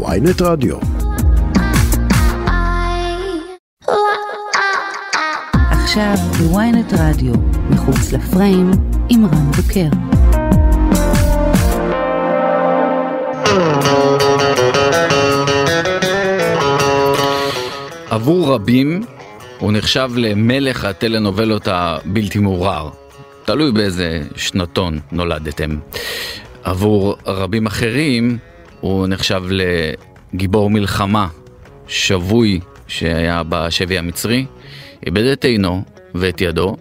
ויינט רדיו. עכשיו בוויינט רדיו, מחוץ לפריים, עם רן בוקר. עבור רבים הוא נחשב למלך הטלנובלות הבלתי מעורער. תלוי באיזה שנתון נולדתם. עבור רבים אחרים הוא נחשב לגיבור מלחמה, שבוי שהיה בשבי המצרי, איבד את עינו ואת ידו,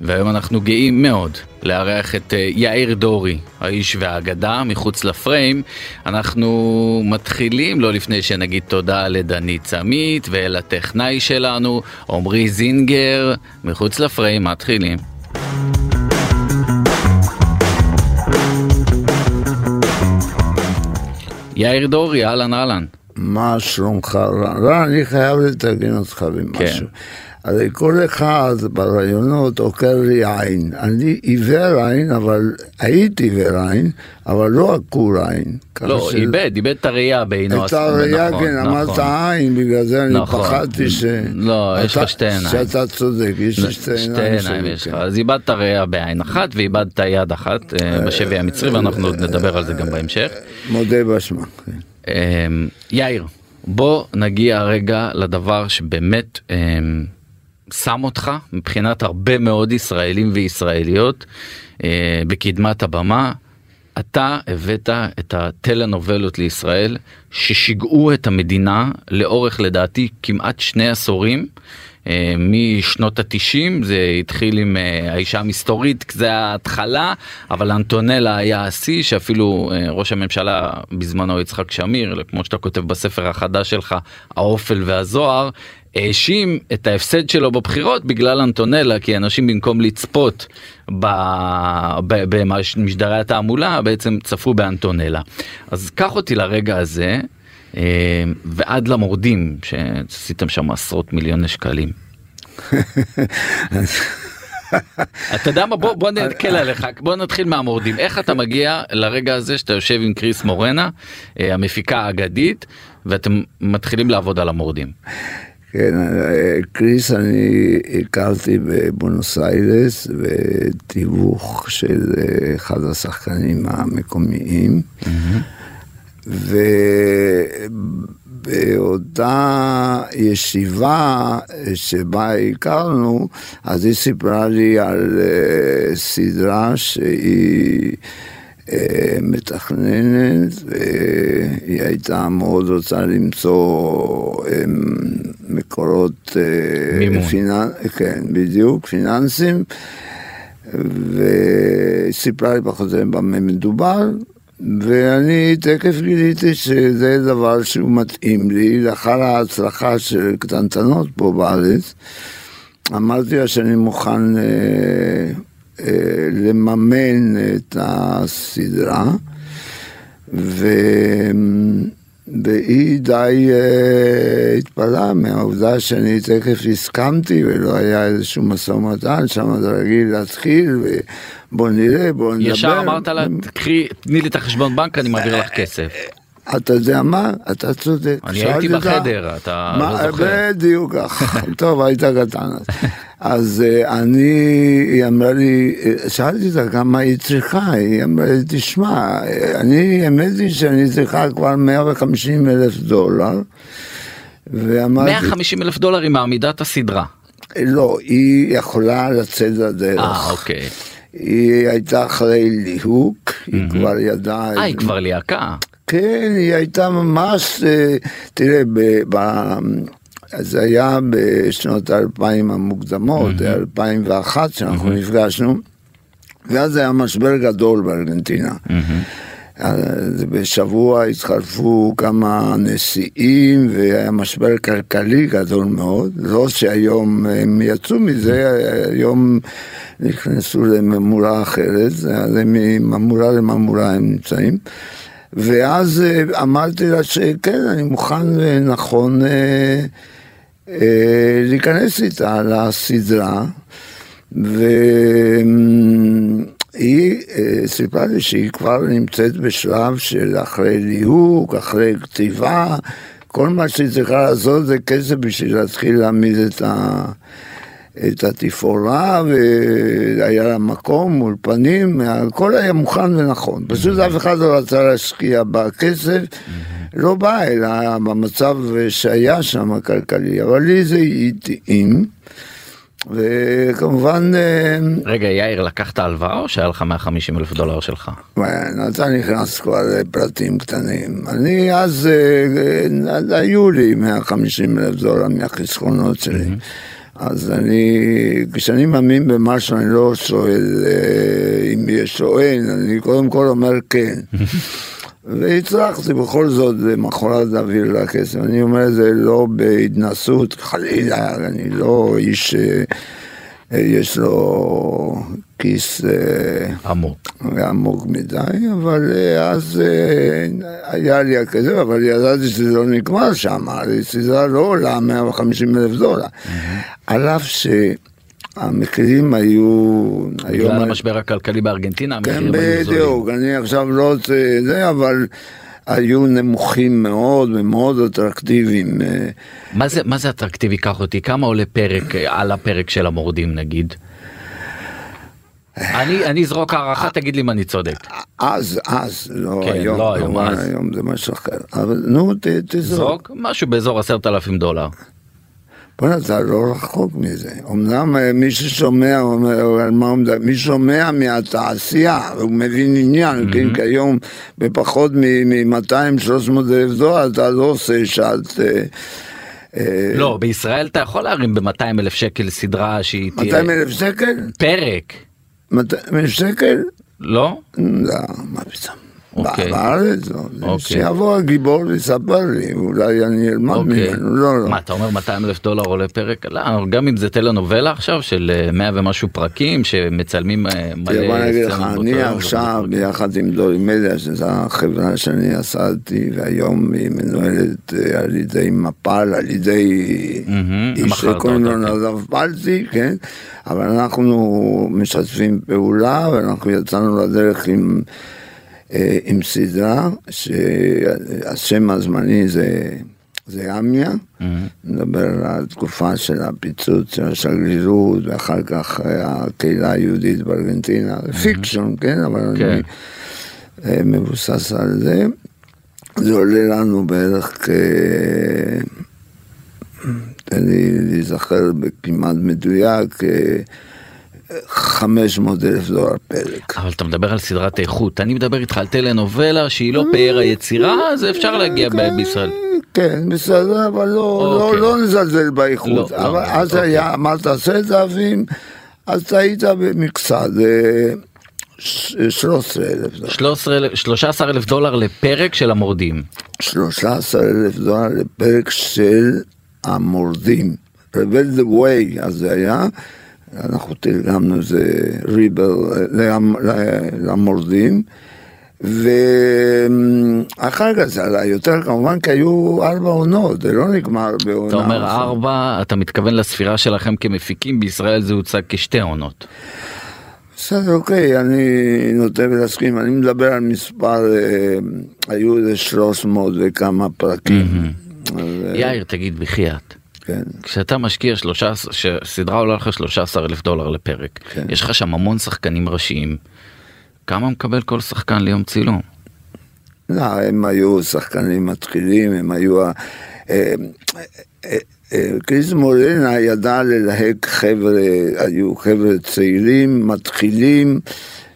והיום אנחנו גאים מאוד לארח את אה, יאיר דורי, האיש והאגדה, מחוץ לפריים. אנחנו מתחילים, לא לפני שנגיד תודה לדנית סמית ולטכנאי שלנו, עמרי זינגר, מחוץ לפריים, מתחילים. יאיר דורי, אהלן אהלן. מה שלומך רע? רע, אני חייב לתרגן אותך במשהו. הרי כל אחד ברעיונות עוקר לי עין. אני עיוור עין, אבל הייתי עיוור עין, אבל לא עקור עין. לא, ש- איבד, איבד את הראייה בעינו. את הראייה, נכון, כן, נכון. אמרת עין, בגלל זה אני נכון. פחדתי ש... לא, יש לך אתה- שתי עיניים. שאתה צודק, יש לי שתי שתי עיניים. עיניים שלי, יש לך, כן. אז איבדת ראייה בעין אחת ואיבדת יד אחת אה, בשבי המצרי ואנחנו עוד נדבר על זה גם בהמשך. מודה באשמה. כן. אה, יאיר, בוא נגיע רגע לדבר שבאמת אה, שם אותך מבחינת הרבה מאוד ישראלים וישראליות אה, בקדמת הבמה. אתה הבאת את הטלנובלות לישראל ששיגעו את המדינה לאורך לדעתי כמעט שני עשורים. אה, משנות התשעים זה התחיל עם אה, האישה המסתורית זה ההתחלה אבל אנטונלה היה השיא שאפילו אה, ראש הממשלה בזמנו יצחק שמיר כמו שאתה כותב בספר החדש שלך האופל והזוהר האשים את ההפסד שלו בבחירות בגלל אנטונלה כי אנשים במקום לצפות במשדרי התעמולה בעצם צפו באנטונלה אז קח אותי לרגע הזה. אה, ועד למורדים שעשיתם שם עשרות מיליוני שקלים. אתה יודע מה בוא בוא נקל עליך בוא נתחיל מהמורדים איך אתה מגיע לרגע הזה שאתה יושב עם קריס מורנה אה, המפיקה האגדית ואתם מתחילים לעבוד על המורדים. כן, אה, קריס אני הכרתי בבונוס איירס בתיווך של אה, אחד השחקנים המקומיים. ובאותה ישיבה שבה הכרנו, אז היא סיפרה לי על אה, סדרה שהיא מתכננת, והיא הייתה מאוד רוצה למצוא אה, מקורות אה, מימון. פיננ- כן, בדיוק, פיננסים. וסיפרה לי פחות או יותר במה מדובר, ואני תכף גיליתי שזה דבר שהוא מתאים לי, לאחר ההצלחה של קטנטנות פה בארץ, אמרתי לה שאני מוכן אה, אה, לממן את הסדרה, ו... והיא די uh, התפלאה מהעובדה שאני תכף הסכמתי ולא היה איזשהו משא ומתן, שם זה רגיל להתחיל ובוא נראה, בוא נדבר. ישר אמרת לה קחי תני לי את החשבון בנק אני מעביר לך כסף. אתה יודע מה? אתה צודק. אני הייתי בחדר אתה לא זוכר. בדיוק ככה. טוב, היית קטן אז. אה, אני, היא אמרה לי, אה, שאלתי אותה כמה היא צריכה, היא אמרה לי, תשמע, אה, אני, האמת היא שאני צריכה כבר 150 אלף דולר. ואמרתי, 150 אלף דולר היא מעמידה את הסדרה. לא, היא יכולה לצאת לדרך. אה אוקיי. היא הייתה אחרי ליהוק, היא כבר ידעה... אה היא כבר ליהקה. כן, היא הייתה ממש, אה, תראה, ב, ב, זה היה בשנות האלפיים המוקדמות, 2001 שאנחנו נפגשנו, ואז היה משבר גדול בארגנטינה. אז בשבוע התחלפו כמה נשיאים והיה משבר כלכלי גדול מאוד, לא שהיום הם יצאו מזה, היום נכנסו לממורה אחרת, אז הם ממורה לממורה הם נמצאים. ואז אמרתי לה שכן, אני מוכן ונכון אה, אה, להיכנס איתה לסדרה. היא אה, סיפרה לי שהיא כבר נמצאת בשלב של אחרי ליהוק, אחרי כתיבה, כל מה שהיא צריכה לעשות זה כסף בשביל להתחיל להעמיד את, ה, את התפאורה, והיה לה מקום, אולפנים, הכל היה מוכן ונכון. פשוט אף אחד לא רצה להשקיע בכסף, לא בא, אלא במצב שהיה שם הכלכלי, אבל לי זה התאים. וכמובן... אה, רגע, יאיר, לקחת הלוואה או שהיה לך 150 אלף דולר שלך? אתה נכנס כבר לפרטים קטנים. אני אז, אה, היו לי 150 אלף דולר מהחסכונות שלי. אז אני, כשאני מאמין במשהו, אני לא שואל אה, אם יש או אין, אני קודם כל אומר כן. והצלחתי בכל זאת למחרת להעביר לה כסף. אני אומר זה לא בהתנסות, חלילה, אני לא איש שיש לו כיס אה, עמוק. עמוק מדי, אבל אה, אז אה, היה לי הכסף, אבל ידעתי שזה לא נגמר שם, הסדרה לא עולה 150 אלף דולר. על אף ש... המחירים היו... בגלל המשבר הכלכלי בארגנטינה, כן, המחירים היו זולים. בדיוק, אני עכשיו לא רוצה זה, אבל היו נמוכים מאוד ומאוד אטרקטיביים. מה זה, מה זה אטרקטיבי? קח אותי, כמה עולה פרק על הפרק של המורדים נגיד? אני, אני אזרוק הערכה, תגיד לי אם אני צודק. אז, אז, לא כן, היום, לא היום, כמובן, אז. היום זה משהו אחר. אבל נו, ת- תזרוק. זרוק, משהו באזור עשרת אלפים דולר. בוא'נה, אתה לא רחוק מזה. אמנם אה, מי ששומע, אומר, על מה הוא מדבר, מי שומע מהתעשייה, הוא מבין עניין, כן, כי היום בפחות מ-200-300 אלף דולר אתה לא עושה שעת... אה, אה, לא, בישראל אתה יכול להרים ב-200 אלף שקל סדרה שהיא תהיה 200 אלף שקל? פרק, 200 אלף שקל? לא? לא, מה פתאום. אוקיי. בארץ. אוקיי. שיבוא הגיבור ויספר לי, אולי אני אלמד אוקיי. ממנו. לא, לא. מה אתה אומר 200 אלף דולר עולה פרק? לא, גם אם זה טלנובלה עכשיו של אה, 100 ומשהו פרקים שמצלמים אה, מלא תראה, בוא נגיד לך, אני עכשיו ביחד עם דורי מדיה, שזו החברה שאני עשיתי, והיום היא מנוהלת אה, על ידי מפ"ל, על ידי איש שקוראים לו כן. נדב פלטי, כן? אבל אנחנו משתפים פעולה, ואנחנו יצאנו לדרך עם... אה, עם סדרה שהשם הזמני זה, זה אמיה, נדבר על התקופה של הפיצוץ של השגרירות ואחר כך אה, הקהילה היהודית בארגנטינה, זה פיקשון, כן, אבל כן. אני אה, מבוסס על זה. זה עולה לנו בערך כ... תן לי להיזכר בכמעט מדויק, 500 אלף דולר פרק. אבל אתה מדבר על סדרת איכות, אני מדבר איתך על טלנובלה שהיא לא פאר היצירה, אז אפשר להגיע ב- בישראל. כן, בסדר, אבל לא, אוקיי. לא, לא נזלזל באיכות. לא, לא, אבל אז אוקיי. היה, אמרת עשרת אלפים, אז טעית במקצת, זה ש- 13 אלף דולר. 13 אלף- 13 אלף דולר לפרק של המורדים. 13 אלף דולר לפרק של המורדים. Rebel the way, אז זה היה, אנחנו תרגמנו את זה ריבל למ- למורדים. ואחר כך זה עלה יותר כמובן כי היו ארבע עונות, זה לא נגמר בעונה. אתה אומר אחת. ארבע, אתה מתכוון לספירה שלכם כמפיקים, בישראל זה הוצג כשתי עונות. בסדר, אוקיי, אני נוטה להסכים, אני מדבר על מספר, אה, היו איזה 300 וכמה פרקים. אז, אה, יאיר, תגיד בחייאת. כן. כשאתה משקיע 13, שסדרה עולה לך 13 אלף דולר לפרק, כן. יש לך שם המון שחקנים ראשיים, כמה מקבל כל שחקן ליום צילום? לא, הם היו שחקנים מתחילים, הם היו... אה, אה, אה, קריס מורנה ידע ללהק חבר'ה, היו חבר'ה צעירים, מתחילים,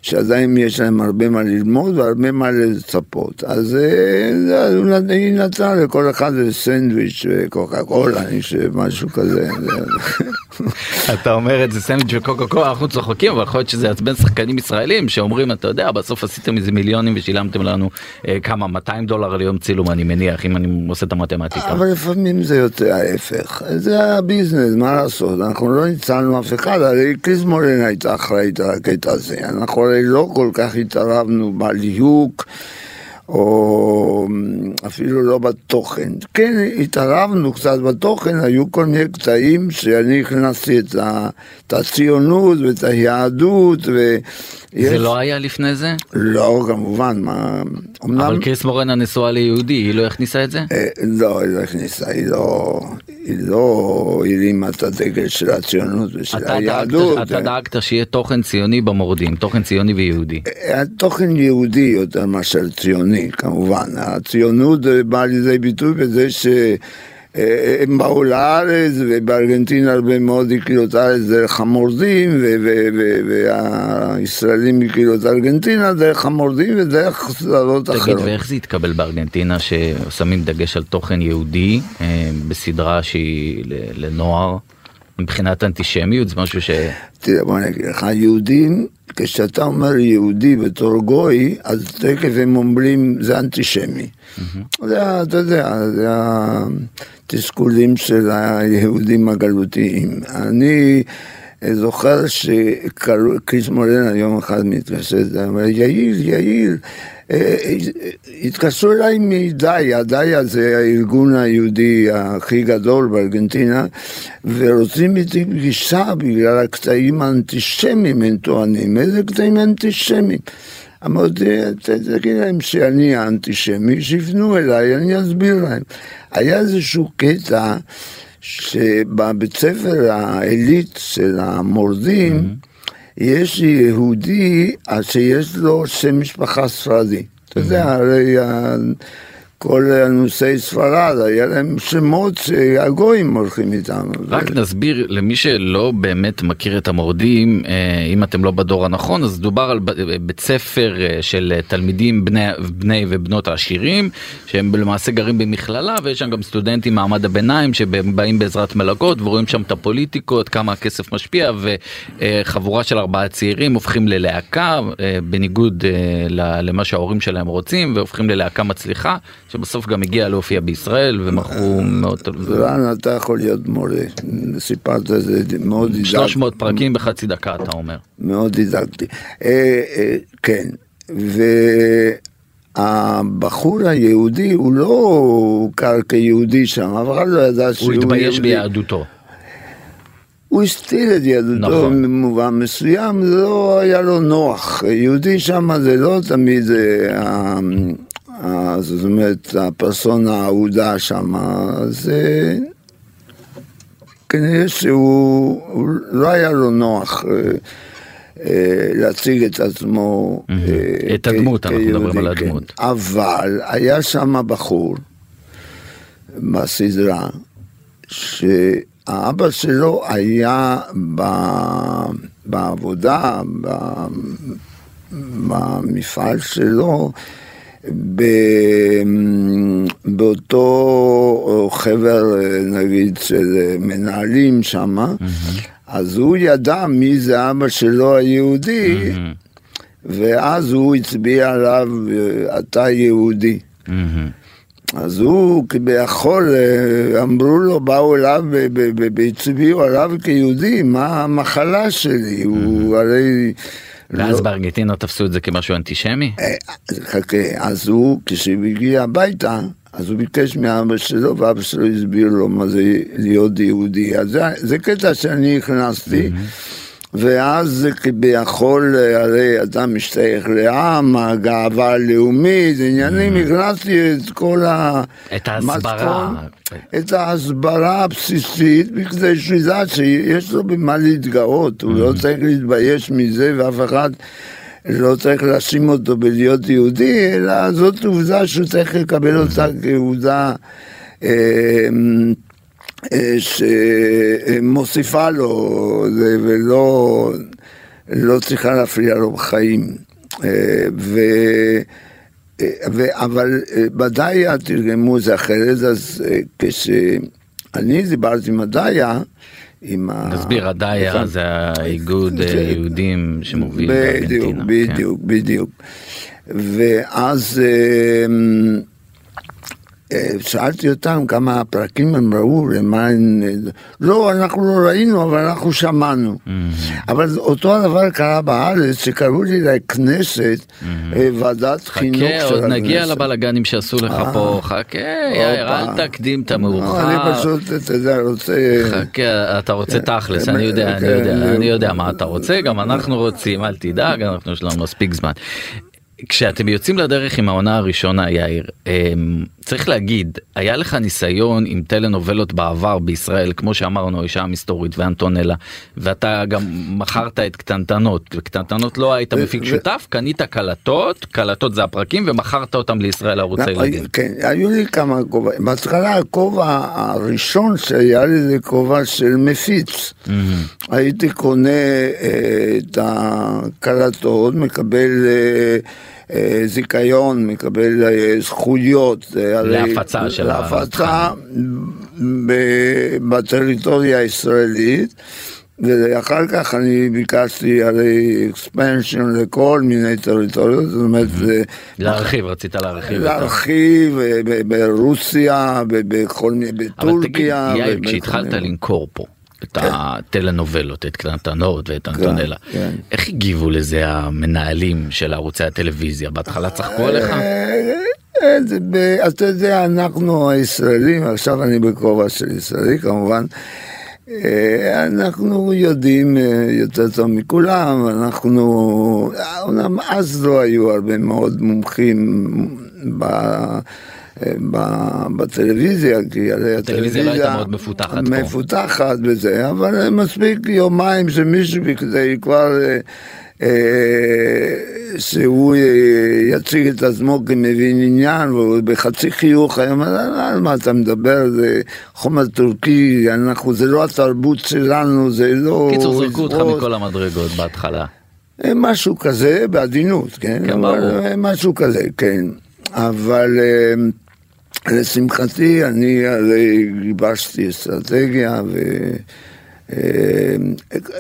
שעדיין יש להם הרבה מה ללמוד והרבה מה לצפות. אז אה, היא נתנה לכל אחד סנדוויץ' וקוקה קולה, אני חושב, משהו כזה. אתה אומר את זה סנדוויץ' וקוקה קולה, אנחנו צוחקים, אבל יכול להיות שזה יעצבן שחקנים ישראלים שאומרים, אתה יודע, בסוף עשיתם איזה מיליונים ושילמתם לנו אה, כמה, 200 דולר ליום צילום, אני מניח, אם אני עושה את המתמטיקה. אבל לפעמים זה יוצא ההפך, זה הביזנס, מה לעשות, אנחנו לא ניצלנו אף אחד, הרי קריס מורן הייתה אחראית על הקטע הזה, אנחנו הרי לא כל כך התערבנו בליהוק, או אפילו לא בתוכן. כן, התערבנו קצת בתוכן, היו כל מיני קטעים שאני הכנסתי את, ה, את הציונות ואת היהדות. ו... זה לא היה לפני זה? לא, כמובן, מה... אומנם... אבל קריס מורנה נשואה ליהודי, היא לא הכניסה את זה? אה, לא, היא לא הכניסה, היא לא... לא הרימה את הדגל של הציונות ושל אתה היהדות. דאגת, אתה דאגת שיהיה תוכן ציוני במורדים, תוכן ציוני ויהודי. אה, תוכן יהודי יותר מאשר ציוני, כמובן. הציונות באה לידי ביטוי בזה ש... הם באו לארץ, ובארגנטינה הרבה מאוד הכירו את הארץ דרך המורדים, והישראלים הכירו את ארגנטינה דרך המורדים ודרך סדרות אחרות. תגיד, ואיך זה התקבל בארגנטינה ששמים דגש על תוכן יהודי אה, בסדרה שהיא לנוער? מבחינת אנטישמיות זה משהו ש... תראה בוא נגיד לך, יהודים, כשאתה אומר יהודי בתור גוי, אז תכף הם אומרים זה אנטישמי. זה, אתה יודע, זה התסכולים של היהודים הגלותיים. אני זוכר שקריס מורנה יום אחד מתקשר, אמר, יאיר, יאיר, התקשרו אליי מדאיה, דאיה זה הארגון היהודי הכי גדול בארגנטינה, ורוצים איתי פגישה בגלל הקטעים האנטישמיים, הם טוענים. איזה קטעים אנטישמיים? אמרתי, תגיד להם שאני האנטישמי, שיפנו אליי, אני אסביר להם. היה איזשהו קטע שבבית ספר העילית של המורדים, mm-hmm. יש יהודי שיש לו שם משפחה ספרדי. אתה יודע. הרי כל אנוסי ספרד, היה להם שמות שהגויים הולכים איתם. רק. נסביר למי שלא באמת מכיר את המורדים, אה, אם אתם לא בדור הנכון, אז דובר על בית ספר אה, של תלמידים בני, בני ובנות העשירים, שהם למעשה גרים במכללה, ויש שם גם סטודנטים מעמד הביניים שבאים בעזרת מלגות ורואים שם את הפוליטיקות, כמה הכסף משפיע, וחבורה של ארבעה צעירים הופכים ללהקה, אה, בניגוד למה שההורים שלהם רוצים, והופכים ללהקה מצליחה. שבסוף גם הגיע להופיע בישראל ומכרו מאות... לאן אתה יכול להיות מורה? סיפרת את זה מאוד דידקטי. 300 פרקים בחצי דקה אתה אומר. מאוד דידקטי. אה, אה, כן, והבחור היהודי הוא לא הוכר כיהודי שם, אף אחד לא ידע שהוא יהודי. הוא התבייש ביהדותו. הוא הסתיר את יהדותו נכון. במובן מסוים, לא היה לו נוח. יהודי שם זה לא תמיד אה, זאת אומרת, הפרסונה האהודה שם, זה כנראה שהוא לא היה לו נוח אה, אה, להציג את עצמו. אה, את הדמות, אנחנו מדברים על כן. הדמות. אבל היה שם בחור בסדרה, שהאבא שלו היה בעבודה, במפעל שלו, באותו חבר נגיד של מנהלים שם, mm-hmm. אז הוא ידע מי זה אבא שלו היהודי, mm-hmm. ואז הוא הצביע עליו, אתה יהודי. Mm-hmm. אז הוא כביכול, אמרו לו, באו אליו והצביעו עליו כיהודי, מה המחלה שלי? הוא הרי... ואז לא. בארגנטינה תפסו את זה כמשהו אנטישמי? אה, חכה, אז הוא, כשהוא הגיע הביתה, אז הוא ביקש מאבא שלו, ואבא שלו הסביר לו מה זה להיות יהודי. אז זה, זה קטע שאני הכנסתי. Mm-hmm. ואז כביכול, הרי אתה משתייך לעם, הגאווה הלאומית, עניינים, mm. הכנסתי את כל את ההסברה. את ההסברה הבסיסית, בכדי שהוא ידע שיש לו במה להתגאות, הוא לא mm. צריך להתבייש מזה, ואף אחד לא צריך להאשים אותו בלהיות יהודי, אלא זאת עובדה שהוא צריך לקבל אותה כעובדה. אה, אה, שמוסיפה לו ולא לא צריכה להפריע לו בחיים. אה, ו... אה, ו... אבל ודאי תרגמו זה אחרת, אז כשאני דיברתי עם הדיה, עם ה... נסביר, הדיה זה האיגוד היהודים שמוביל בארגנטינה. בדיוק, כן. בדיוק. ואז אה, שאלתי אותם כמה פרקים הם ראו, הם... לא, אנחנו לא ראינו, אבל אנחנו שמענו. אבל אותו הדבר קרה בארץ, שקראו לי לכנסת, אה, ועדת חינוך של חכה, הכנסת. עוד נגיע לבלאגנים שעשו לך פה, חכה, יאיר, אל תקדים את לא, אני המאוחר. פשוט, אתה יודע, רוצה... חכה, אתה רוצה תכלס, אני יודע, אני יודע, כן. אני יודע מה אתה רוצה, גם אנחנו רוצים, אל תדאג, אנחנו יש לנו מספיק זמן. כשאתם יוצאים לדרך עם העונה הראשונה יאיר אמ, צריך להגיד היה לך ניסיון עם טלנובלות בעבר בישראל כמו שאמרנו אישה המסתורית ואנטונלה ואתה גם מכרת את קטנטנות קטנטנות לא היית מפיק שותף קנית קלטות קלטות זה הפרקים ומכרת אותם לישראל ערוץ הילדים. כן, היו לי כמה כובעים. בהתחלה הכובע הראשון שהיה לי זה כובע של מפיץ. הייתי קונה אה, את הקלטות, מקבל אה, זיכיון, מקבל אה, זכויות. אה, להפצה של להפצה ב- בטריטוריה הישראלית. ואחר כך אני ביקשתי הרי expansion לכל מיני טריטוריות, זאת אומרת, להרחיב רצית להרחיב. ה- להרחיב אה, ברוסיה, בכל מיני, אבל תגיד, בטורקיה. יאיר, כשהתחלת למכור פה את הטלנובלות, את קטנטנות ואת אנטונלה, כן. איך הגיבו לזה המנהלים של ערוצי הטלוויזיה? בהתחלה צחקו עליך? אה, אה, זה ב- אתה יודע, אנחנו הישראלים, עכשיו אני בכובע של ישראלי כמובן, אה, אנחנו יודעים אה, יותר טוב מכולם, אנחנו, אומנם אז לא היו הרבה מאוד מומחים ב... בטלוויזיה, כי הרי הטלוויזיה לא הייתה מאוד מפותחת פה. מפותחת וזה, אבל מספיק יומיים שמישהו כדי כבר אה, אה, שהוא אה, יציג את עצמו כמבין עניין, והוא בחצי חיוך על מה אתה מדבר, זה חומר טורקי, אנחנו, זה לא התרבות שלנו, זה לא... קיצור זרקו אותך יזרוק." מכל המדרגות בהתחלה. אה, משהו כזה, בעדינות, כן? כן, ברור. משהו כזה, כן. אבל אה, לשמחתי, אני הרי גיבשתי אסטרטגיה, ו... אה,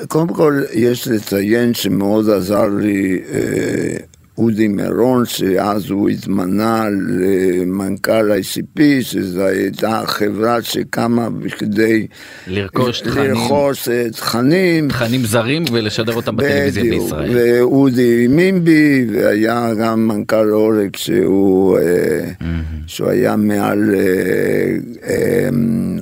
קודם כל, יש לציין שמאוד עזר לי אה, אודי מירון, שאז הוא התמנה למנכ"ל ICP, שזו הייתה חברה שקמה בכדי לרכוש תכנים. לרכוש אה, תכנים. תכנים זרים ולשדר אותם בטלוויזיה בדיוק, בישראל. ואודי מימבי, והיה גם מנכ"ל אורק שהוא, אה, שהוא היה מעל אה,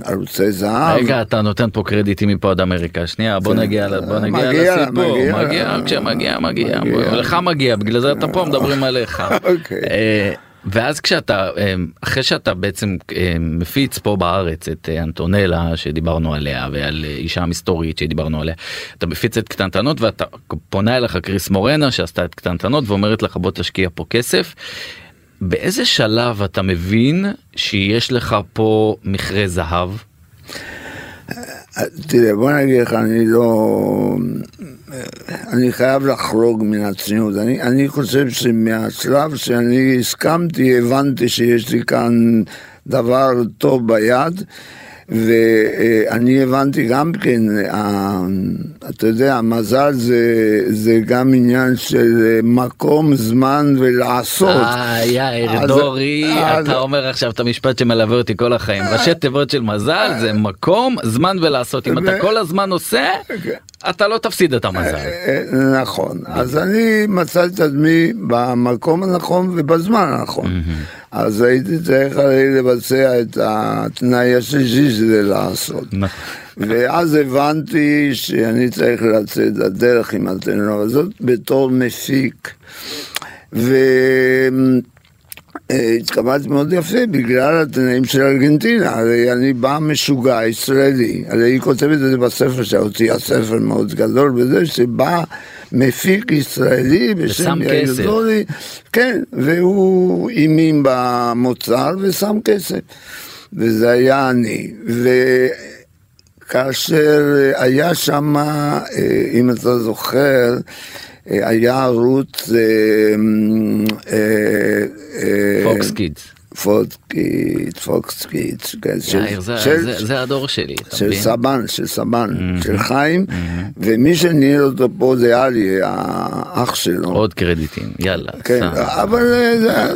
ערוצי זהב. רגע אתה נותן פה קרדיטים מפה עד אמריקה שנייה בוא כן. נגיע בוא נגיע מגיע, לסיפור מגיע. מגיע כשמגיע מגיע מגיע. לך מגיע בגלל זה אתה פה מדברים עליך. אוקיי. אה, ואז כשאתה אה, אחרי שאתה בעצם אה, מפיץ פה בארץ את אנטונלה שדיברנו עליה ועל אישה המסתורית שדיברנו עליה אתה מפיץ את קטנטנות ואתה פונה אליך קריס מורנה שעשתה את קטנטנות ואומרת לך בוא תשקיע פה כסף. באיזה שלב אתה מבין שיש לך פה מכרה זהב? תראה, בוא נגיד לך, אני לא... אני חייב לחרוג מן הצניעות. אני, אני חושב שמהשלב שאני הסכמתי, הבנתי שיש לי כאן דבר טוב ביד. ואני הבנתי גם כן, ה- אתה יודע, המזל זה, זה גם עניין של מקום, זמן ולעשות. אה, יאיר דורי, אז- אתה אומר עכשיו את המשפט שמלווה אותי כל החיים. ראשי תיבות של מזל זה מקום, זמן ולעשות. אם אתה כל הזמן עושה, אתה לא תפסיד את המזל. אה, נכון, אז אני מצאתי את עצמי במקום הנכון ובזמן הנכון. אז הייתי צריך הרי לבצע את התנאי השלישי שזה לעשות. נכון. ואז הבנתי שאני צריך לצאת לדרך עם הטלנובלה הזאת בתור מפיק. והתקבלתי מאוד יפה בגלל התנאים של ארגנטינה, הרי אני בא משוגע ישראלי, הרי היא כותבת את זה בספר שלה, הוציאה ספר מאוד גדול בזה, שבא מפיק ישראלי בשם יאיר. דורי, כן, והוא אימים במוצר ושם כסף, וזה היה אני. ו... כאשר היה שם, אה, אם אתה זוכר, היה ערוץ... אה, אה, אה, פוקס קידס. פוקס קידס, כן, של- יאיר, זה- הדור שלי, אתה של? סבן, של סבן, של חיים, ומי שניהל אותו פה זה אלי, האח שלו. עוד קרדיטים, יאללה. כן. אבל אה, זה-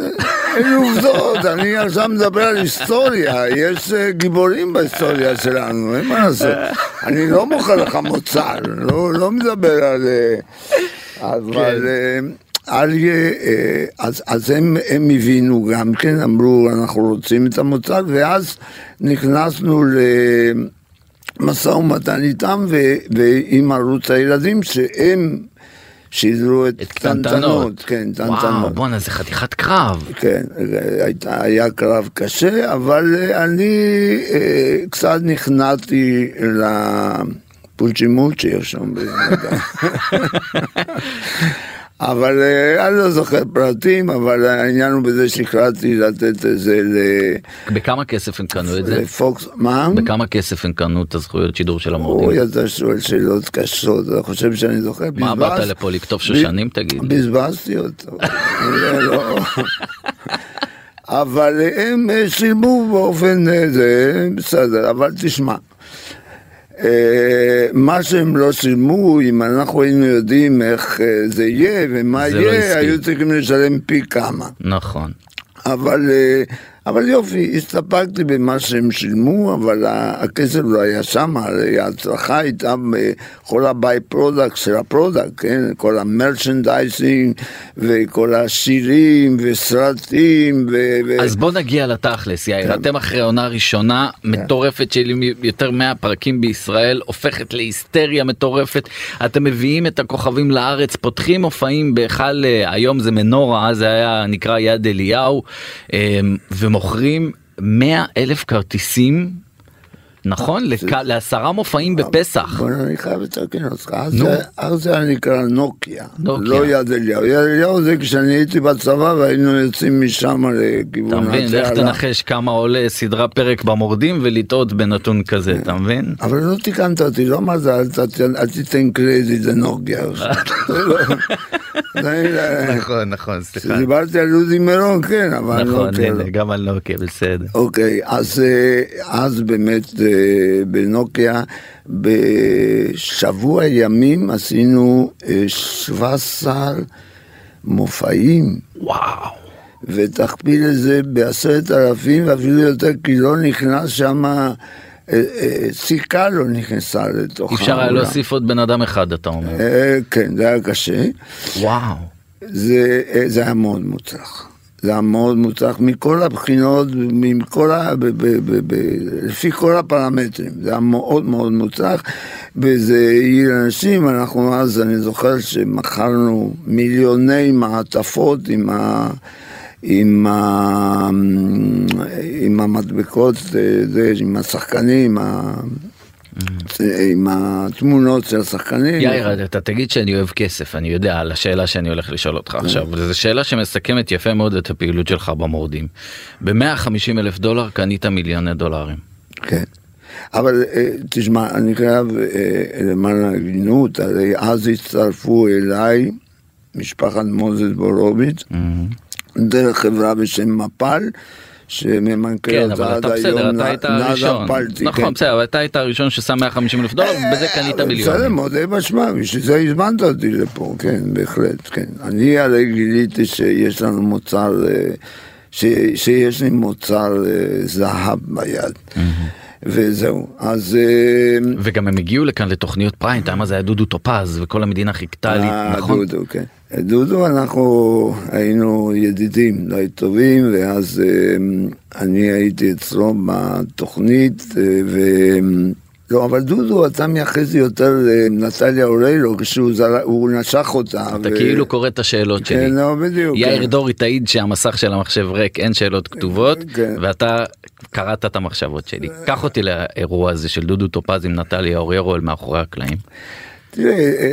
אלה עובדות, אני עכשיו מדבר על היסטוריה, יש אה, גיבורים בהיסטוריה שלנו, אין מה לעשות. אני לא מוכר לך מוצר, לא לא מדבר על... אה, אבל אה, אריה, אה, אז, אז הם, הם הבינו גם כן, אמרו אנחנו רוצים את המוצר, ואז נכנסנו למשא ומתן איתם ו- ועם ערוץ הילדים שהם שידרו את, את קטנטנות. כן, וואו, קטנטנות. בואנה, זה חתיכת קרב. כן, הייתה, היה קרב קשה, אבל אה, אני אה, קצת נכנעתי לפולצ'ימות שיש שם. אבל אה, אני לא זוכר פרטים, אבל העניין הוא בזה שהחלטתי לתת את זה ל- בכמה כסף הם קנו את זה? לפוקס, מה? בכמה כסף הם קנו את הזכויות שידור של אוי, המורדים? אתה שואל שאלות קשות, אתה חושב שאני זוכר? מה, באת לפה לכתוב שושנים, תגיד? בזבזתי אותו. לא. אבל הם אה, שילמו באופן אה, זה, בסדר, אבל תשמע. אה, מה שהם לא שילמו, אם אנחנו היינו יודעים איך אה, זה יהיה ומה זה לא יהיה, הספיק. היו צריכים לשלם פי כמה. נכון. אבל, אה, אבל יופי, הסתפקתי במה שהם שילמו, אבל הכסף לא היה שם, הרי ההצלחה הייתה בכל ה by-product של ה product, כן? כל ה merchandising וכל השירים וסרטים ו... אז בוא נגיע לתכלס, יאיר. כן. אתם אחרי עונה ראשונה מטורפת של יותר 100 פרקים בישראל, הופכת להיסטריה מטורפת. אתם מביאים את הכוכבים לארץ, פותחים מופעים בהיכל, אה, היום זה מנורה, אז זה היה נקרא יד אליהו, אה, ומוכרים 100 אלף כרטיסים. נכון? לעשרה מופעים בפסח. אני חייב לתקן אותך, אז. זה- זה היה נקרא נוקיה. לא יד אליהו. יד אליהו זה כשאני הייתי בצבא והיינו יוצאים משם לכיוון אתה מבין? לך התעלה. תנחש כמה עולה סדרה פרק במורדים ולטעות בנתון כזה, אתה מבין? אבל לא תיקנת אותי, לא אל תתן- אל תיתן קרדיט לנוקיה. זה זה- נכון, נכון, סליחה. דיברתי על עוזי מירון, כן, אבל נכון, נוקיה. הנה, גם על נוקיה, בסדר. אוקיי, אז, אה, אז באמת אה, בנוקיה, בשבוע ימים עשינו אה, 17 מופעים, וואו. ותכפיל את זה בעשרת אלפים ואפילו יותר, כי לא נכנס שם, אה, אה, סיכה לא נכנסה לתוך אפשר היה. להוסיף עוד בן אדם אחד, אתה אומר. אה, כן, זה היה קשה. וואו. זה, אה, זה היה מאוד מוצלח. זה היה מאוד מוצלח מכל הבחינות, מכל ה... ב, ב, ב, ב, לפי כל הפרמטרים. זה היה מאוד מאוד מוצלח, וזה העיר אנשים, אנחנו אז, אני זוכר שמכרנו מיליוני מעטפות עם ה... עם, ה... עם המדבקות, אה, זה, עם השחקנים. עם התמונות של השחקנים. יאיר, אתה תגיד שאני אוהב כסף, אני יודע על השאלה שאני הולך לשאול אותך עכשיו, וזו שאלה שמסכמת יפה מאוד את הפעילות שלך במורדים. ב-150 אלף דולר קנית מיליוני דולרים. כן. אבל אה, תשמע, אני חייב אה, למען ההגינות, הרי אז הצטרפו אליי משפחת מוזס בורוביץ, דרך חברה בשם מפל, שממנכ"ל כן, אותה עד בסדר, היום אתה היית הראשון. פלטי. נכון, כן. בסדר, אבל אתה היית הראשון ששם 150 אלף דולר, ובזה קנית בסדר, מיליונים. מודה באשמה, בשביל זה הזמנת אותי לפה, כן, בהחלט, כן. אני הרי גיליתי שיש לנו מוצר, אה, ש, שיש לי מוצר אה, זהב ביד, וזהו. אז... אה, וגם הם הגיעו לכאן לתוכניות פריים טיים, אז היה דודו טופז, וכל המדינה חיכתה לי, אה, נכון? דודו, כן. דודו, אנחנו היינו ידידים די טובים, ואז אה, אני הייתי אצלו בתוכנית, אה, ו... לא, אבל דודו, אתה מייחס לי יותר לנטליה אורלו, כשהוא זר... נשך אותה. אתה כאילו קורא את השאלות שלי. כן, לא, בדיוק. יאיר כן. דורי תעיד שהמסך של המחשב ריק, אין שאלות כתובות, כן. ואתה קראת את המחשבות שלי. קח אותי לאירוע הזה של דודו טופז עם נטליה אל מאחורי הקלעים. תראה, אה,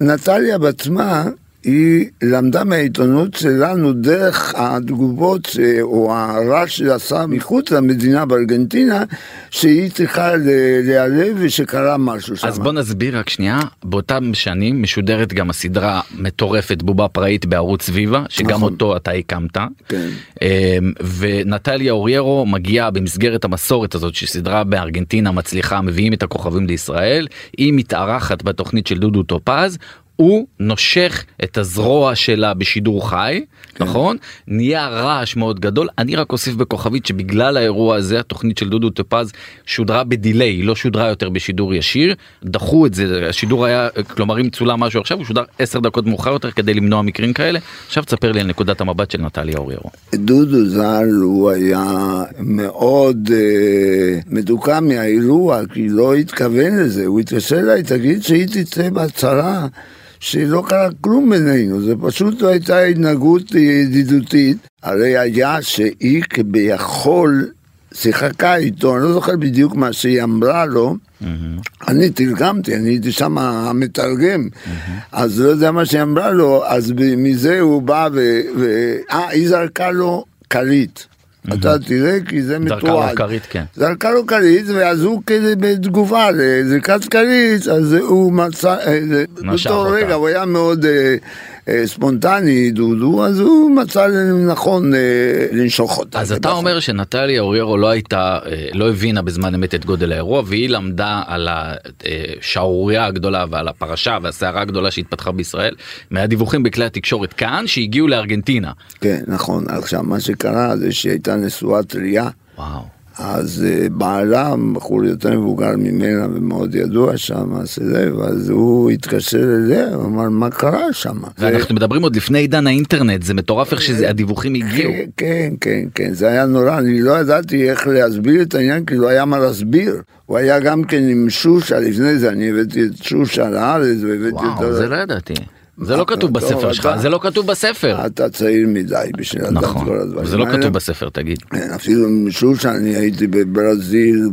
נטליה בעצמה היא למדה מהעיתונות שלנו דרך התגובות ש- או הרעש שעשה מחוץ למדינה בארגנטינה, שהיא צריכה להיעלב ושקרה משהו שם. אז בוא נסביר רק שנייה, באותם שנים משודרת גם הסדרה מטורפת בובה פראית בערוץ ויבה, שגם נכון. אותו אתה הקמת. כן. אמ, ונטליה אוריירו מגיעה במסגרת המסורת הזאת שסדרה בארגנטינה מצליחה מביאים את הכוכבים לישראל היא מתארחת בתוכנית של דודו טופז. הוא נושך את הזרוע שלה בשידור חי, כן. נכון? נהיה רעש מאוד גדול. אני רק אוסיף בכוכבית שבגלל האירוע הזה התוכנית של דודו טופז שודרה בדיליי, היא לא שודרה יותר בשידור ישיר. דחו את זה, השידור היה, כלומר אם צולם משהו עכשיו הוא שודר 10 דקות מאוחר יותר כדי למנוע מקרים כאלה. עכשיו תספר לי על נקודת המבט של נטליה אוריירו. דודו ז"ל הוא היה מאוד אה, מדוכא מהאירוע, כי לא התכוון לזה, הוא התקשר אליי, תגיד שהיא תצא בהצהרה שלא קרה כלום בינינו, זה פשוט לא הייתה התנהגות ידידותית, הרי היה שהיא כביכול שיחקה איתו, אני לא זוכר בדיוק מה שהיא אמרה לו, אני תרגמתי, אני הייתי שם המתרגם, אז לא יודע מה שהיא אמרה לו, אז מזה הוא בא ו... ו- אה, היא זרקה לו כרית. אתה תראה כי זה זרקה מתועד. לו כרית, כן. זרקה לו כרית, ואז הוא כזה בתגובה לזריקת כרית, אז הוא מצא, אה, באותו. רגע הוא היה מאוד אה, ספונטני, דודו, אז הוא מצא לנכון אה, לנשוך אותה. אז אתה. אומר שנטליה אוריירו לא הייתה, אה, לא הבינה בזמן אמת את גודל האירוע והיא למדה על השערורייה הגדולה ועל הפרשה והסערה הגדולה שהתפתחה בישראל מהדיווחים בכלי התקשורת כאן שהגיעו לארגנטינה. כן, נכון. עכשיו, מה שקרה זה שהיא הייתה נשואה טריה, וואו. אז אה, בעלה, בחור יותר מבוגר ממנה ומאוד ידוע שם, הסלב, אז הוא התקשר אליה, הוא אמר, מה קרה שם? ואנחנו מדברים עוד לפני עידן האינטרנט זה מטורף איך שהדיווחים הגיעו. כן, כן, כן, כן, זה היה נורא, אני לא ידעתי איך להסביר את העניין, כי לא היה מה להסביר. הוא היה גם כן עם שושה, לפני זה אני הבאתי את שושה לארץ, והבאתי וואו אותו... זה לא ידעתי. זה לא כתוב טוב, בספר שלך זה לא כתוב בספר. אתה צעיר מדי בשביל לדעת נכון. כל הדברים זה לא. כתוב בספר תגיד. כן, אפילו שושה, אני הייתי בברזיל.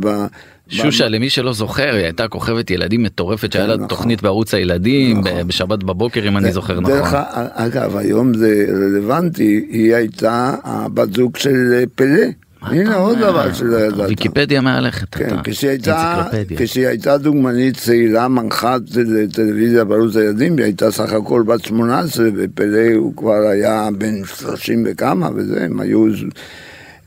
שושה למי שלא זוכר היא הייתה כוכבת ילדים מטורפת שהיה לה נכון. תוכנית בערוץ הילדים נכון. בשבת בבוקר אם אני זוכר נכון. אגב, היום זה רלוונטי, היא הייתה הבת זוג של אה, פלא. הנה עוד? דבר שלא ידעת. ויקיפדיה מהלכת כן, הייתה. כשהיא הייתה דוגמנית צעירה, מנחת טלוויזיה בערוץ הילדים, היא הייתה סך הכל בת 18, ופלא הוא כבר היה בן 30 וכמה, וזה, הם היו,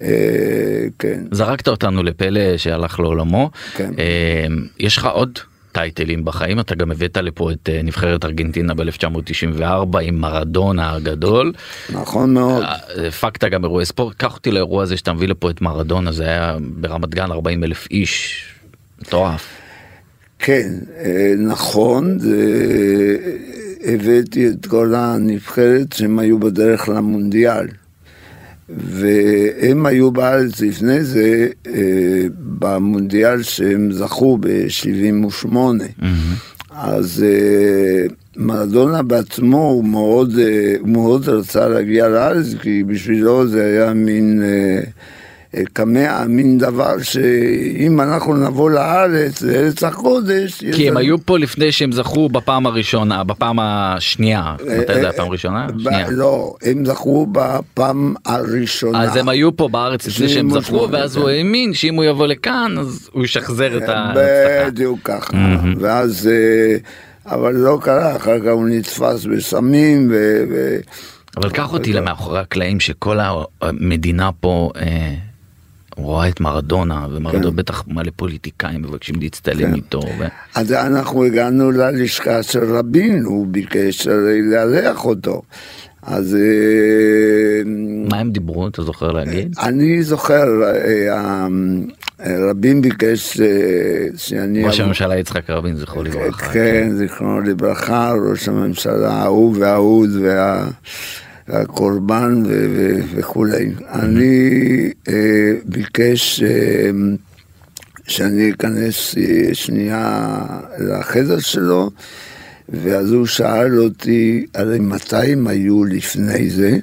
אה, כן. זרקת אותנו לפלא שהלך לעולמו. כן. אה, יש לך עוד טייטלים בחיים אתה גם הבאת לפה את אה, נבחרת ארגנטינה ב-1994 עם מרדונה הגדול. נכון מאוד. אה, הפקת גם אירועי ספורט קח אותי לאירוע הזה שאתה מביא לפה את מרדונה זה היה ברמת גן 40 אלף איש. מטורף. כן, אה, נכון, הבאתי את כל הנבחרת שהם היו בדרך למונדיאל. והם היו בארץ לפני זה, אה, במונדיאל שהם זכו ב-78. אז אה, מרדונה בעצמו הוא מאוד, אה, הוא מאוד רצה להגיע לארץ, כי בשבילו זה היה מין קמע, מין דבר שאם אנחנו נבוא לארץ, לארץ הקודש... כי הם היו פה לפני שהם זכו בפעם הראשונה בפעם השנייה. מתי זה היה פעם ראשונה? ב- שנייה. לא, הם זכו בפעם הראשונה. אז הם היו פה בארץ לפני שהם זכו 78, ואז כן. הוא האמין שאם הוא יבוא לכאן אז הוא ישחזר את ההצלחה. בדיוק ככה. ואז, אה, אבל לא קרה, אחר כך הוא נתפס בסמים ו... אבל קח אותי למאחורי הקלעים שכל המדינה פה אה, רואה את מרדונה ומרדונה כן. בטח מלא פוליטיקאים מבקשים להצטלם כן. איתו. ו... אז אנחנו הגענו ללשכה של רבין, הוא ביקש לארח אותו. אז אה, מה הם דיברו אתה זוכר להגיד? אני זוכר, אה, אה, רבין ביקש אה, שאני... ראש הממשלה יצחק רבין זכרו לברכה. כן, זיכרונו לברכה, ראש הממשלה האהוב והאהוד וה... והקורבן ו- ו- וכולי. אני אה, ביקש אה, שאני אכנס אה, שנייה לחדר שלו, ואז הוא שאל אותי, הרי מתי הם היו לפני זה?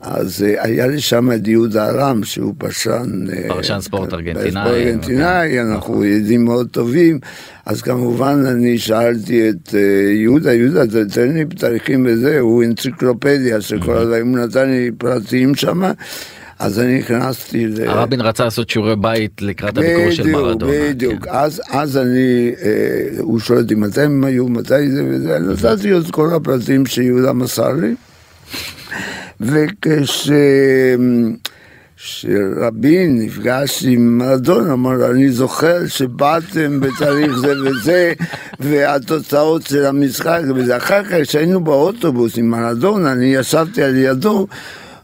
אז אה, היה לי שם את יהודה ארם שהוא פרשן, אה, פרשן ספורט ארגנטינאי. ספורט ארגנטינאי, אנחנו ידידים מאוד טובים, אז כמובן אני שאלתי את אה, יהודה, יהודה תן לי תאריכים וזה, הוא אנציקלופדיה של כל הדברים, הוא נתן לי פרטים שם. אז אני נכנסתי ל... הרבין רצה לעשות שיעורי בית לקראת הביקור של מרדונה. בדיוק, כן. אז, אז אני, אה, הוא שואל אותי מתי הם היו, מתי זה וזה, נתתי את כל הפרטים שיהודה מסר לי. וכש... שרבין נפגש עם מרדונה, אמר, אני זוכר שבאתם בתאריך זה וזה, והתוצאות של המשחק, וזה אחר כך כשהיינו באוטובוס עם מרדונה, אני ישבתי על ידו,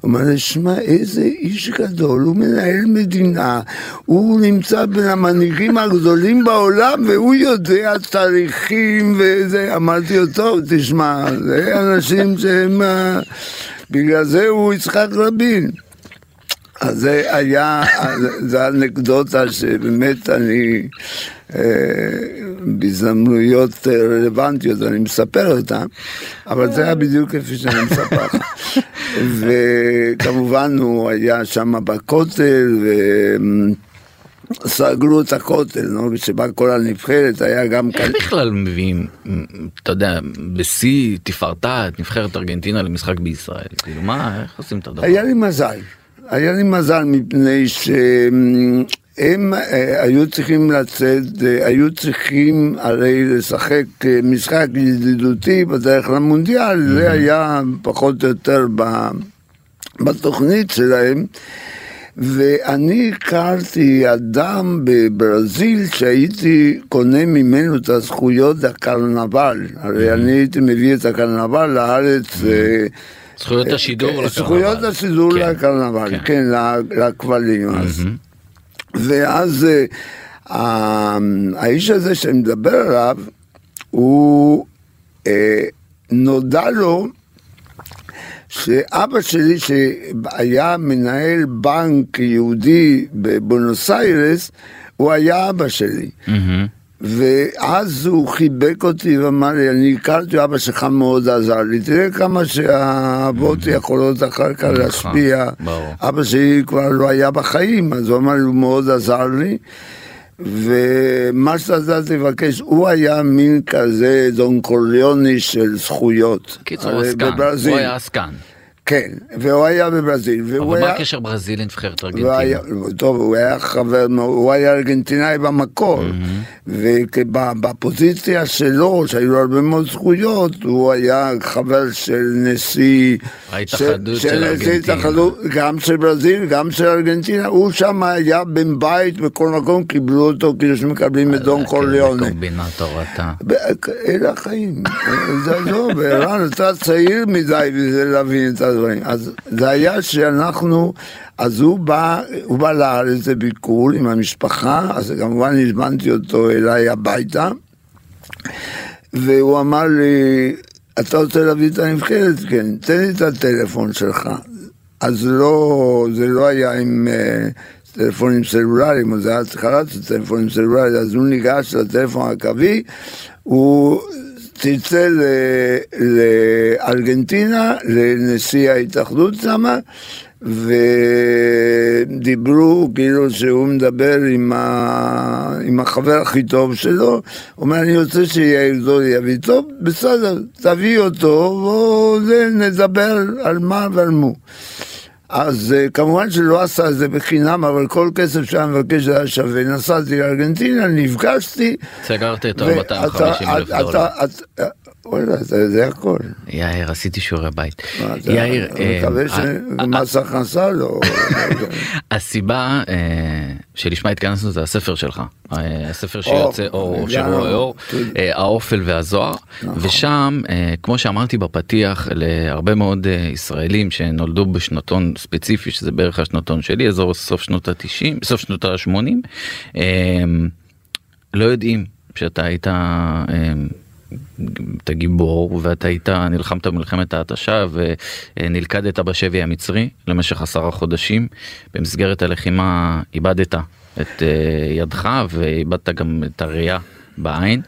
אומר לי, שמע, איזה איש גדול, הוא מנהל מדינה, הוא נמצא בין המנהיגים הגדולים בעולם, והוא יודע תאריכים וזה. אמרתי לו, טוב, תשמע, זה אנשים שהם... בגלל זה הוא יצחק רבין. אז זה היה, זה אנקדוטה שבאמת אני אה, בהזדמנויות רלוונטיות אני מספר אותה, אבל זה היה בדיוק כפי שאני מספר. וכמובן הוא היה שם בכותל, סגרו את הכותל, נו, כשבא כל הנבחרת היה גם כאן. איך בכלל מביאים, אתה יודע, בשיא תפארתה את נבחרת ארגנטינה למשחק בישראל? כאילו מה, איך עושים את הדבר? היה לי מזל. היה לי מזל מפני שהם אה, היו צריכים לצאת, אה, היו צריכים הרי לשחק אה, משחק ידידותי בדרך למונדיאל, זה היה פחות או יותר בתוכנית שלהם. ואני הכרתי אדם בברזיל שהייתי קונה ממנו את הזכויות הקרנבל, הרי אני הייתי מביא את הקרנבל לארץ זכויות השידור לקרנבל. זכויות השידור כן. לקרנבל, כן, כן לכבלים אז. ואז אה, האיש הזה שאני מדבר עליו, הוא אה, נודע לו שאבא שלי שהיה מנהל בנק יהודי בבונוס איירס, הוא היה אבא שלי. Mm-hmm. ואז הוא חיבק אותי ואמר לי, אני הכרתי, אבא שלך מאוד עזר לי, תראה כמה שהאבות mm-hmm. יכולות אחר כך נכון, להשפיע. אבא שלי כבר לא היה בחיים, אז הוא אמר לי, הוא מאוד עזר לי. ומה שאתה תבקש, הוא היה מין כזה דון קוריוני של זכויות. קיצור, עסקן, הוא היה עסקן. כן, והוא היה בברזיל. אבל מה הקשר ברזיל לנבחרת ארגנטינה? טוב, הוא היה חבר, הוא היה ארגנטינאי במקור, ובפוזיציה שלו, שהיו לו הרבה מאוד זכויות, הוא היה חבר של נשיא... ההתאחדות של ארגנטינה. גם של ברזיל, גם של ארגנטינה, הוא שם היה בן בית בכל מקום, קיבלו אותו כאילו שמקבלים את דון קורליונה. קומבינטור אתה. אלה החיים. זה ערן, אתה צעיר מדי בזה להבין את זה. הדברים. אז זה היה שאנחנו, אז הוא בא, הוא בא לארץ לביקור עם המשפחה, אז כמובן הזמנתי אותו אליי הביתה, והוא אמר לי, אתה רוצה להביא את הנבחרת? כן, תן לי את הטלפון שלך. אז לא, זה לא היה עם... uh, טלפונים סלולריים, זה היה התחלת טלפונים סלולריים, אז הוא ניגש לטלפון הקווי, הוא צלצל לארגנטינה, לנשיא ההתאחדות שמה, ודיברו כאילו שהוא מדבר עם, ה... עם החבר הכי טוב שלו, הוא אומר אני רוצה שיאיר זולי יביא, טוב בסדר, תביא אותו ונדבר על מה ועל מו. אז uh, כמובן שלא עשה את זה בחינם, אבל כל כסף שהיה מבקש היה שווה. נסעתי לארגנטינה, נפגשתי. סגרתי את ה-250 אלף דולר. וואלה, זה הכל. יאיר, עשיתי שיעורי בית. יאיר, אני אה, מקווה שמס הכנסה לא... הסיבה אה, שלשמה התכנסנו זה הספר שלך, הספר שיוצא אור, שרואה אור, האופל והזוהר, נכון. ושם, כמו שאמרתי בפתיח, להרבה מאוד ישראלים שנולדו בשנתון ספציפי, שזה בערך השנתון שלי, אזור סוף שנות ה-90, סוף שנות ה-80, לא יודעים שאתה היית... אתה גיבור ואתה היית נלחמת במלחמת ההתשה ונלכדת בשבי המצרי למשך עשרה חודשים במסגרת הלחימה איבדת את אה, ידך ואיבדת גם את הראייה בעין.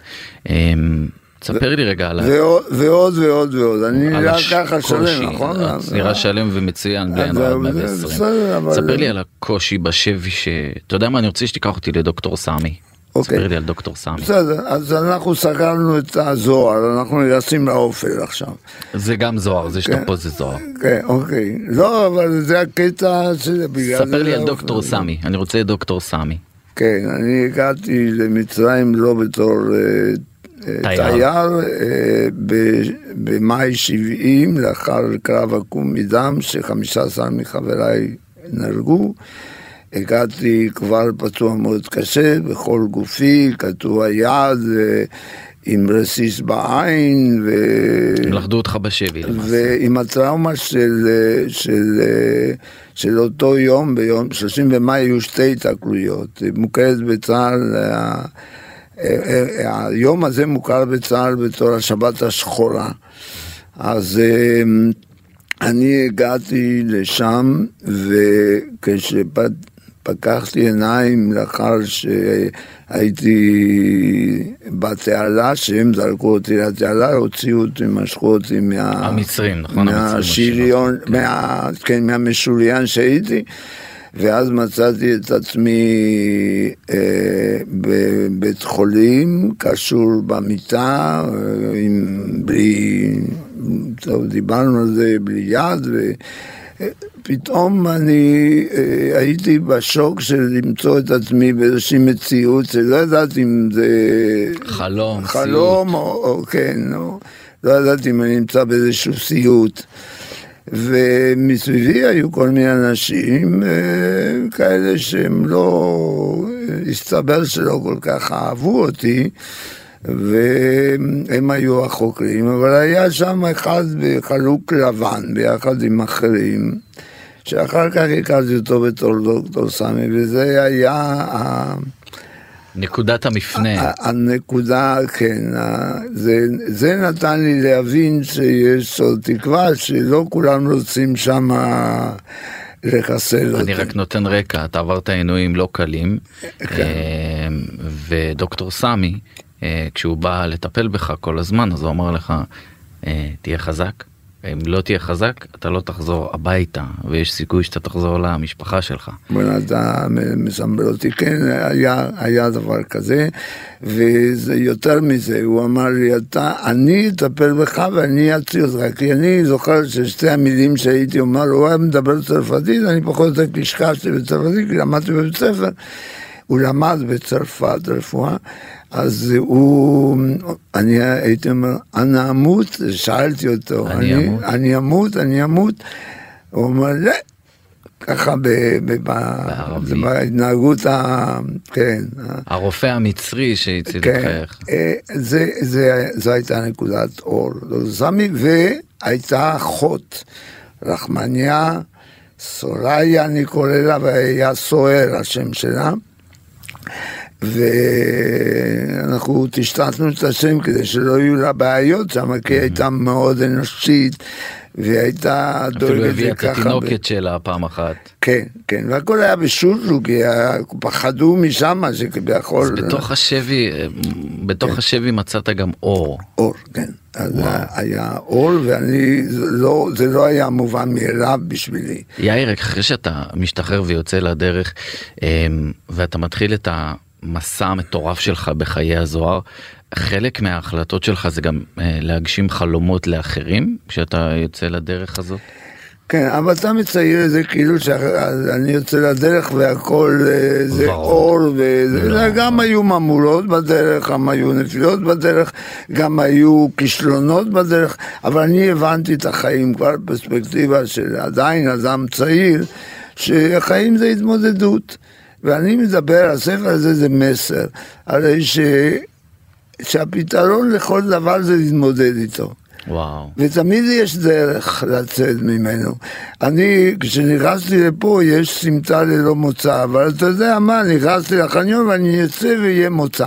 אמ, תספר לי רגע על ה... ועוד ועוד ועוד אני נראה ככה. שלם, נכון? נראה שלם ומצוין זהו, 120. זה בסדר, אבל- ספר לי על הקושי בשבי ש... אתה יודע מה, אני רוצה שתיקח אותי לדוקטור סמי. אוקיי. ספר לי על דוקטור סמי. בסדר, אז אנחנו סגרנו את הזוהר, אנחנו נכנסים לאופל עכשיו. זה גם זוהר, זה שאתה כן. פה זה זוהר. כן, אוקיי. לא, אבל זה הקטע של... ספר לי על דוקטור סמי, אני רוצה את דוקטור סמי. כן, אני הגעתי למצרים לא בתור אה, אה, תייר. אה, במאי 70, לאחר קרב עקום מדם, ש-15 מחבריי נהרגו. הגעתי כבר פצוע מאוד קשה, בכל גופי, קטוע יד, אה, עם רסיס בעין, ו... הם לכדו אותך בשבי. ועם הטראומה של, אה, של, אה, של אותו יום, ביום 30 במאי היו שתי התקלויות. מוכרת בצה"ל, היום הזה מוכר בצה"ל בתור השבת השחורה. אז אני הגעתי לשם, וכשפקחתי עיניים לאחר שהייתי בתעלה, שהם זרקו אותי לתעלה, הוציאו אותי, משכו אותי מה... המצרים, נכון? מהשריון, אותך, מה, כן, מהמשוריין שהייתי. ואז מצאתי את עצמי אה, בבית חולים, קשור במיטה, אה, עם, בלי, טוב, דיברנו על זה, בלי יד, ופתאום אני אה, הייתי בשוק של למצוא את עצמי באיזושהי מציאות שלא ידעתי אם זה חלום, חלום או, או כן, או, לא ידעתי אם אני נמצא באיזשהו סיוט. ומסביבי היו כל מיני אנשים אה, כאלה שהם לא, הסתבר שלא כל כך אהבו אותי, והם היו החוקרים, אבל היה שם אחד בחלוק לבן ביחד עם אחרים, שאחר כך הכרתי אותו בתור דוקטור סמי, וזה היה נקודת המפנה. הנקודה, כן, זה, זה נתן לי להבין שיש עוד תקווה שלא כולם רוצים שם לחסל אותי. אני רק נותן רקע, אתה עברת עינויים לא קלים, כן. אה, ודוקטור סמי, אה, כשהוא בא לטפל בך כל הזמן, אז הוא אמר לך, אה, תהיה חזק, אם לא תהיה חזק, אתה לא תחזור הביתה, ויש סיכוי שאתה תחזור למשפחה שלך. אתה מסמבל אותי, כן, היה, היה דבר כזה, וזה יותר מזה, הוא אמר לי, אתה, אני אטפל בך ואני אציל אותך, כי אני זוכר ששתי המילים שהייתי אומר, הוא היה מדבר צרפתית, אני פחות או יותר קשקשתי בצרפתית, כי למדתי בבית ספר, הוא למד בצרפת רפואה, אז הוא, אני הייתי אומר, אנא אמות, שאלתי אותו, אני אמות? אני אמות, אני אמות, הוא אומר, לא. ככה ב, ב, ב, בערבית. בהתנהגות ה... כן. הרופא המצרי שהציל את כן. חייך. אה, זה, זה, זו הייתה נקודת אור. לא סמי, והייתה אחות, רחמניה, סוריה אני קורא לה, והיה סוער השם שלה. ואנחנו טשטשנו את השם כדי שלא יהיו לה בעיות שם, כי היא הייתה מאוד אנושית, והיא הייתה אפילו דואגת הביאה לי את ככה. ב- התינוקת שלה פעם אחת. כן, כן, והכל היה בשושו, כי פחדו משם, שכביכול... אז בתוך השבי, בתוך השבי מצאת גם אור. אור, כן. אז היה אור, ואני, זה לא, זה לא היה מובן מאליו בשבילי. יאיר, אחרי שאתה משתחרר ויוצא לדרך, אמ, ואתה מתחיל את המסע המטורף שלך בחיי הזוהר, חלק מההחלטות שלך זה גם אה, להגשים חלומות לאחרים, כשאתה יוצא לדרך הזאת? כן, אבל אתה מצייר את זה כאילו שאני יוצא לדרך והכל אה, זה ורוד. אור, וזה לא. גם היו ממורות בדרך, גם היו נפילות בדרך, גם היו כישלונות בדרך, אבל אני הבנתי את החיים כבר בפרספקטיבה של עדיין אדם צעיר, שהחיים זה התמודדות. ואני מדבר, הספר הזה זה מסר, הרי ש... שהפתרון לכל דבר זה להתמודד איתו. וואו. ותמיד יש דרך לצאת ממנו. אני, כשנכנסתי לפה, יש סמטה ללא מוצא, אבל אתה יודע מה, נכנסתי לחניון ואני אצא ויהיה מוצא.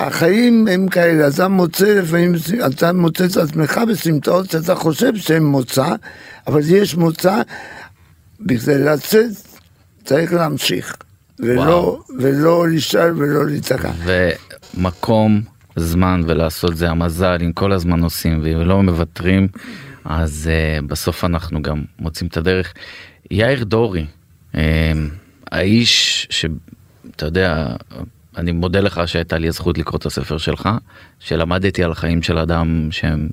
החיים הם כאלה, אתה מוצא לפעמים, אתה מוצא את עצמך בסמטאות שאתה חושב שהן מוצא, אבל יש מוצא, בכדי לצאת צריך להמשיך, ולא. ולא להישאר ולא להיתקע. ומקום זמן ולעשות זה המזל אם כל הזמן עושים ולא מוותרים אז uh, בסוף אנחנו גם מוצאים את הדרך. יאיר דורי, uh, האיש שאתה יודע אני מודה לך שהייתה לי הזכות לקרוא את הספר שלך שלמדתי על חיים של אדם שהם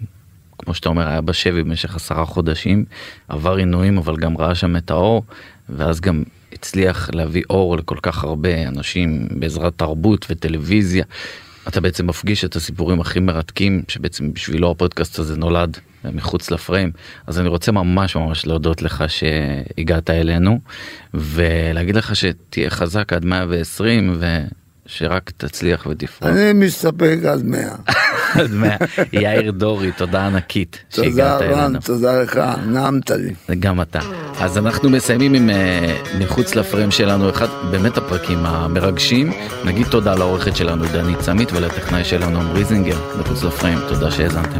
כמו שאתה אומר היה בשבי במשך עשרה חודשים עבר עינויים אבל גם ראה שם את האור ואז גם הצליח להביא אור לכל כך הרבה אנשים בעזרת תרבות וטלוויזיה. אתה בעצם מפגיש את הסיפורים הכי מרתקים שבעצם בשבילו הפודקאסט הזה נולד מחוץ לפריים אז אני רוצה ממש ממש להודות לך שהגעת אלינו ולהגיד לך שתהיה חזק עד 120 ושרק תצליח ותפרח. אני מסתפק עד 100. עד 100. יאיר דורי תודה ענקית תודה שהגעת אלינו. תודה לך, נעמת לי. גם אתה. אז אנחנו מסיימים עם אה, מחוץ לפריים שלנו אחד באמת הפרקים המרגשים נגיד תודה לעורכת שלנו דנית סמית ולטכנאי שלנו עמרי זינגר מחוץ לפריים תודה שהאזנתם.